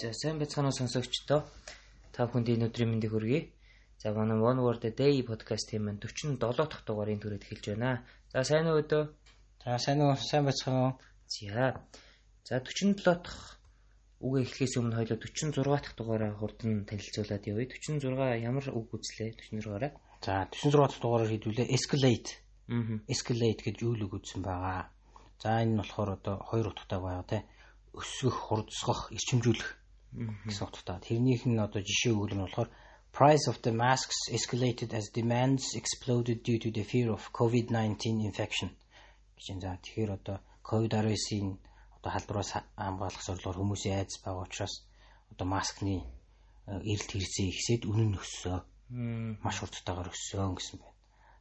За сайн байцгаана уу сонсогчдоо. Та бүхэнд энэ өдрийн мэндийг хүргэе. За манай One Word a Day podcast-ийн маань 47 дахь дугаарыг түрээд эхэлж байна. За сайн уу өдөө? За сайн уу сайн байцгаана уу? За. За 47 дахь үгээ эхлэхээс өмнө хоёлоо 46 дахь дугаараа хурдан танилцуулаад явъя. 46 ямар үг үзлээ 46-аараа? За 46 дахь дугаараар хэлүүлээ escalate. Аа. Escalate гэж үйл үг үзсэн байгаа. За энэ нь болохоор одоо хоёр утгатай байгаа те. Өсгөх, хурдсгах, эрчимжүүлэх гэсэн утгатай. Тэрнийх нь одоо жишээ өгөл нь болохоор price of the masks escalated as demands exploded due to the fear of COVID-19 infection гэж энэ тэгэхээр одоо COVID-19-ийн одоо халдвараас хамгаалах зорилгоор хүмүүсийн айдас байгаа учраас одоо маскны эрэлт хэрэгцээ ихсээд үнэн нь өссөн. Маш хурдтайгаар өссөн гэсэн байна.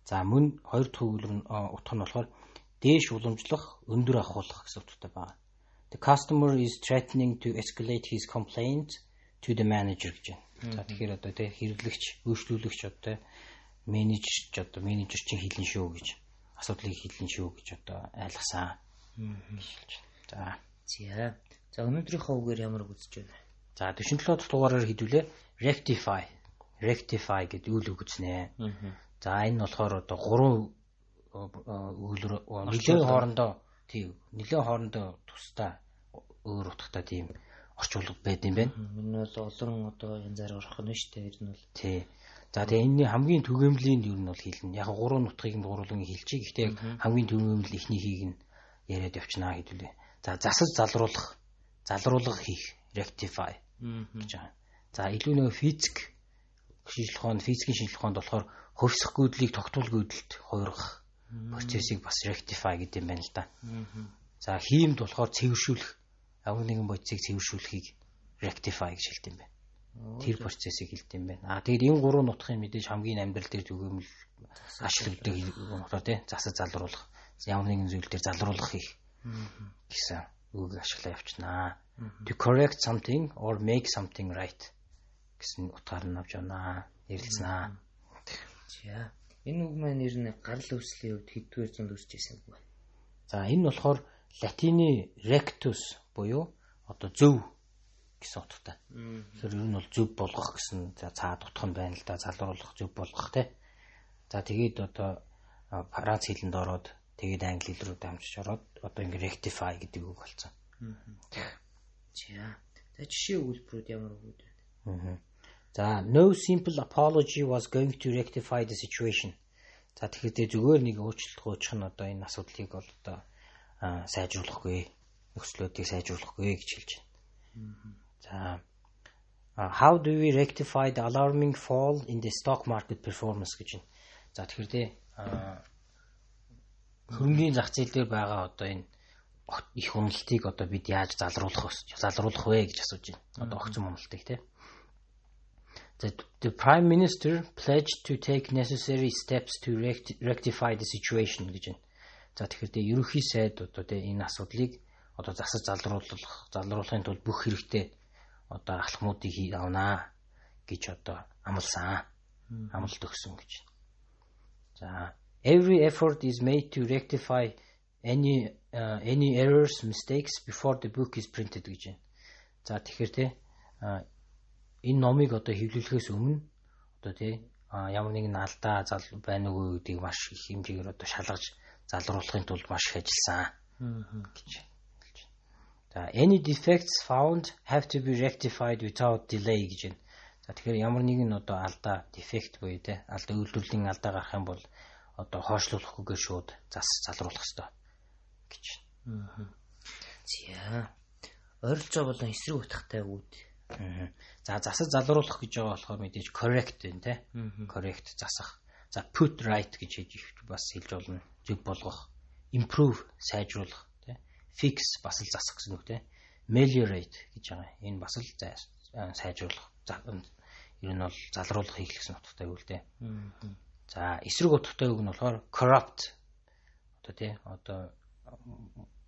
За мөн хоёр дахь өгүүлбэр утга нь болохоор дээш уламжлах, өндөр ахуулах гэсэн утгатай байна. The customer is threatening to escalate his complaint to the manager гэж байна. За тэгэхээр одоо тэ хэрэглэгч, үйлчлүүлэгч одоо менежч одоо менежер чинь хэлэн шүү гэж асуудлыг хэлэн шүү гэж одоо айлгасан. За. За. За өнөөдрийнхөө үгээр ямар үзэж байна? За 47 дахь дугаараар хэлүүлээ rectify. Rectify гэдэг үйл үг үзнэ. За энэ нь болохоор одоо гурван өгүүлбэр нэлээд хоорондоо тийм нэлээд хоорондоо тусдаа өөр утгатай тийм орчуулга байд юм байна. Энэ бол олон одоо янзаар орох нь шүү дээ. Ер нь бол. Тий. За тэгээ энэний хамгийн түгээмлийн юу нь бол хэлнэ. Яг гурван нутгийг нь гурван хэлчихье. Гэхдээ хамгийн түгээмэл ихнийхийг нь яриад явчихнаа хэдүүлээ. За засаж залруулах, залруулах хийх, rectify гэж байгаа. За илүү нэг физик шинжилх ухаанд, физикийн шинжилх ухаанд болохоор хөвсөх гүйдлийг тогтвол гүйдэлд хувиргах процессыг бас rectify гэдэг юм байна л да. За хиймд болохоор цэвэршүүлэх ямар нэгэн бодисыг цэвэршүүлэхийг rectify гэж хэлдэг юм байна. Тэр процессыг хэлдэг юм байна. Аа тэгээд энэ гурван нутгын мэдээж хамгийн амьдрал дээр түгээмэл ашлагддаг нутгаа тий засаж залруулах ямар нэгэн зүйл дээр залруулах хийх гэсэн үг ашиглаа явчихнаа. To correct something or make something right гэсэн утгаар нь авч явнаа. Ярилцсанаа. За Энэ үг маань ер нь гарал үүслийн үед хэддүгээр зуунд үүсэж байсан үг байна. За энэ нь болохоор латины rectus буюу одоо зөв гэсэн утгатай. Тэгэхээр ер нь бол зөв болгох гэсэн за цаад утга нь байна л да залруулах зөв болгох те. За тэгээд одоо Франц хэлэнд ороод тэгээд англи хэл рүү дамжиж ороод одоо ингэ rectify гэдэг үг болсон. За. За жишээ өгүүлбэрүүд ямар үг вэ? За no simple apology was going to rectify the situation. За тэгэхээр зүгээр нэг уучлалт гоочих нь одоо энэ асуудлыг бол одоо сайжруулахгүй нөхцлүүдийг сайжруулахгүй гэж хэлж байна. За how do we rectify the alarming fall in the stock market performance гэж байна. За тэгэхээр тэ хөрөнгөний зах зээл дээр байгаа одоо энэ их уналтыг одоо бид яаж залруулах залруулах вэ гэж асууж байна. Одоо огцон уналтыг тийм that the prime minister pledged to take necessary steps to rectify the situation гэж байна. За тэгэхээр тэ ерөнхий сайд одоо тэ энэ асуудлыг одоо засаж залруулах залруулахын тулд бүх хэрэгтэй одоо алхмуудыг авнаа гэж одоо амласан. Амлалт өгсөн гэж. За every effort is made to rectify any uh, any errors mistakes before the book is printed гэж байна. За тэгэхээр тэ энэ номыг одоо хэвлүүлэхээс өмнө одоо тий ямар нэгэн алдаа зал байна уу гэдгийг маш их хэмжээгээр одоо шалгаж залруулахын тулд маш их ажилласан гэж хэлж байна. За any defects found have to be rectified without delay гэж байна. За тэгэхээр ямар нэгэн одоо алдаа дефект буюу тий алдаа үйлдвэрлэлийн алдаа гарах юм бол одоо хойшлуулахгүйгээр шууд зас залруулах хэрэгтэй гэж байна. За ойролцоо болон эсрэг утгатай үүд. За засаж залруулах гэж байгаа болохоор мэдээж correct байна те. Correct засах. За put right гэж хийж бас хэлж болно. Зөв болгох. Improve сайжруулах те. Fix бас л засах гэсэн үг те. Meliorate гэж байгаа. Энэ бас л сайжруулах. Ер нь бол залруулах хийх гэсэн утгатай үг л те. За эсрэг утгатай үг нь болохоор corrupt. Одоо тий одоо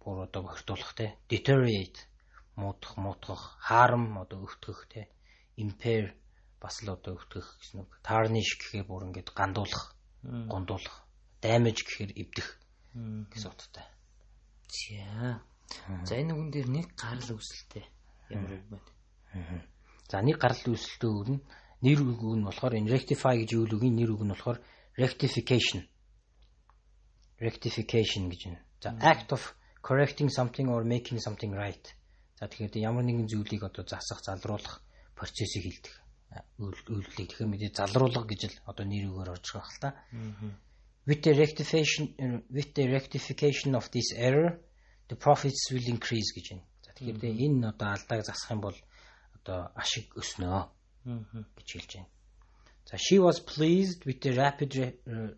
бүр одоо бохирдуулах те. Deteriorate муудах, муутгах, хаарам одоо өвтгөх те impair бас л одоо өвтгөх гэсэн үг. Tarnish гэхээр бүр ингээд гандуулах, гондуулах, damage гэхээр эвдэх гэсэн утгатай. За. За энэ үгэн дээр нэг гарал үүсэлтэй ямар үг байна. За нэг гарал үүсэлтөө үг нь нэр үг нь болохоор rectify гэж юу үгийн нэр үг нь болохоор rectification. Rectification гэж байна. За act of correcting something or making something right. За тэгэхээр ямар нэгэн зүйлийг одоо засах, залруулах процессыг хилдэг. Үйлдэлийг тэгэхээр мэдээ залруулах гэж л одоо нэр үгээр орж байгаа хэл та. With the rectification with the rectification of this error the profits will increase гэж байна. За тэгэхээр энэ одоо алдааг засах юм бол одоо ашиг өснөө гэж хэлж байна. За she was pleased with the rapid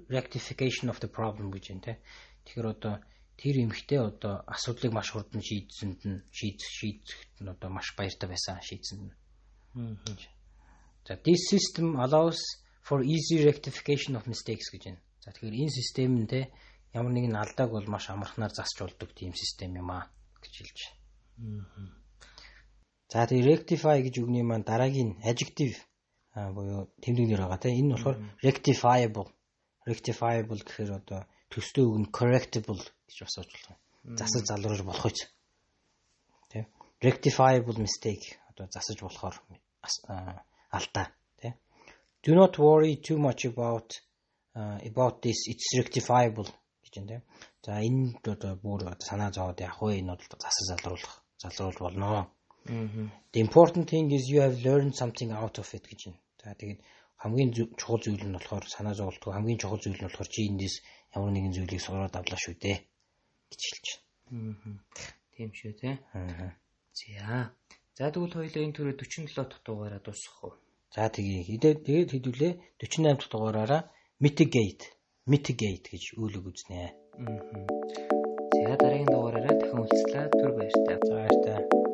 rectification of the problem гэж те. Тэгэхээр одоо тэр эмэгтэй одоо асуудлыг маш хурдан шийдсэнд нь шийд шийдэхэд нь одоо маш баяртай байсан шийдсэнд нь. За this system allows for easy rectification of mistakes гэж байна. За тэгэхээр энэ систем нь те ямар нэгэн алдааг бол маш амархнаар засч болдог тийм систем юм аа гэж хэлж байна. За тэгээ rectify гэж үгний маань дараагийн adjective буюу тэмдэг нэр байгаа тийм энэ болохоор rectifiable rectifiable гэхээр одоо төстэй үг нь correctable гэж бас байна. Засаж залруулж болох үс. Тийм. Rectifiable mistake одоо засаж болохоор алдаа тийм. Do not worry too much about uh, about this it's rectifiable гэж тийм. За энэ одоо бүр санаа зовоод яг хөө энэ бол засаж залруулах залруулж болно The important thing is you have learned something out of it гэж байна. За тэгээд хамгийн чухал зүйл нь болохоор санаа зовлтгүй хамгийн чухал зүйл нь болохоор чи эндээс ямар нэгэн зүйлийг сураад авлаа шүү дээ гэж хэлж байна. Тийм шүү те. За. За тэгвэл хоёлаа энэ төрөө 47 дахь дугаараа дуусгах уу? За тэгээ. Тэгээд хэдүүлээ 48 дахь дугаараараа mitigate mitigate гэж үйлэг үзнэ. За дараагийн дугаараараа дахин уулзлаа. Түр баярлалаа. За баярлалаа.